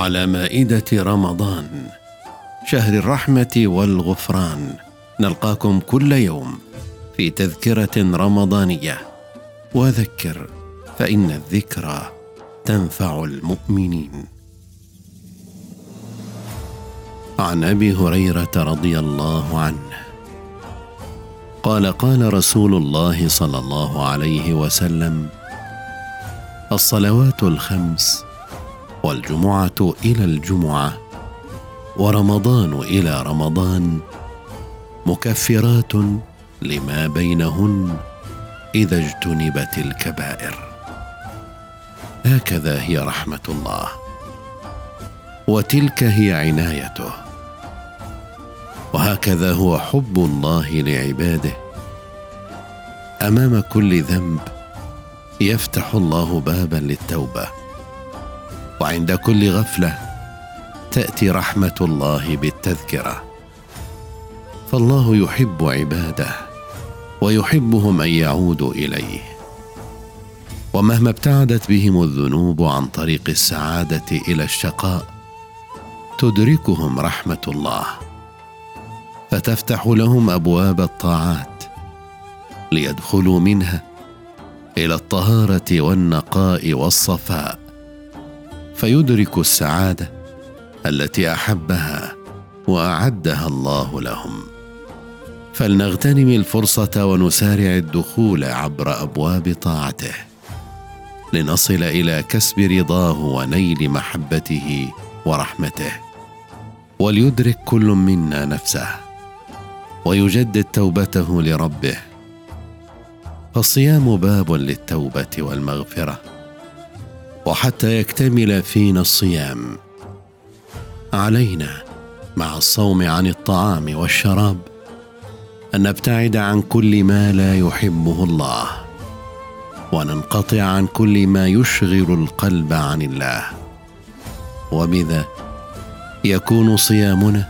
على مائدة رمضان شهر الرحمة والغفران. نلقاكم كل يوم في تذكرة رمضانية. وذكر فإن الذكرى تنفع المؤمنين. عن أبي هريرة رضي الله عنه قال قال رسول الله صلى الله عليه وسلم الصلوات الخمس والجمعة إلى الجمعة ورمضان إلى رمضان مكفرات لما بينهن إذا اجتنبت الكبائر. هكذا هي رحمة الله. وتلك هي عنايته. وهكذا هو حب الله لعباده. أمام كل ذنب يفتح الله بابا للتوبة. وعند كل غفلة تأتي رحمة الله بالتذكرة. فالله يحب عباده ويحبهم أن يعودوا إليه. ومهما ابتعدت بهم الذنوب عن طريق السعادة إلى الشقاء تدركهم رحمة الله. فتفتح لهم أبواب الطاعات ليدخلوا منها إلى الطهارة والنقاء والصفاء. فيدرك السعادة التي أحبها وأعدها الله لهم. فلنغتنم الفرصة ونسارع الدخول عبر أبواب طاعته. لنصل إلى كسب رضاه ونيل محبته ورحمته. وليدرك كل منا نفسه. ويجدد توبته لربه. فالصيام باب للتوبة والمغفرة. وحتى يكتمل فينا الصيام. علينا مع الصوم عن الطعام والشراب أن نبتعد عن كل ما لا يحبه الله وننقطع عن كل ما يشغل القلب عن الله. وبذا يكون صيامنا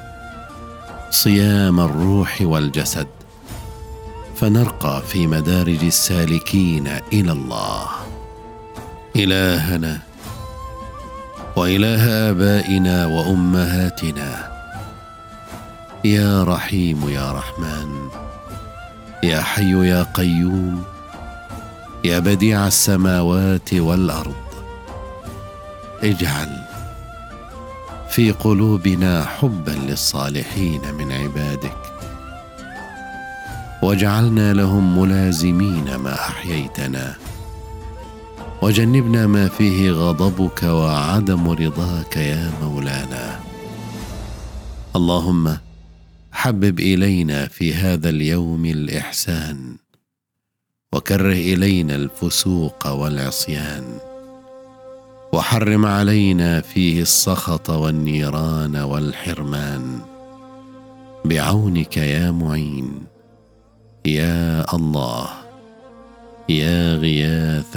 صيام الروح والجسد فنرقى في مدارج السالكين إلى الله. إلهنا وإله آبائنا وأمهاتنا. يا رحيم يا رحمن يا حي يا قيوم يا بديع السماوات والأرض. اجعل في قلوبنا حبا للصالحين من عبادك. واجعلنا لهم ملازمين ما أحييتنا. وجنبنا ما فيه غضبك وعدم رضاك يا مولانا. اللهم حبب إلينا في هذا اليوم الإحسان وكره إلينا الفسوق والعصيان وحرم علينا فيه السخط والنيران والحرمان. بعونك يا معين يا الله يا غياث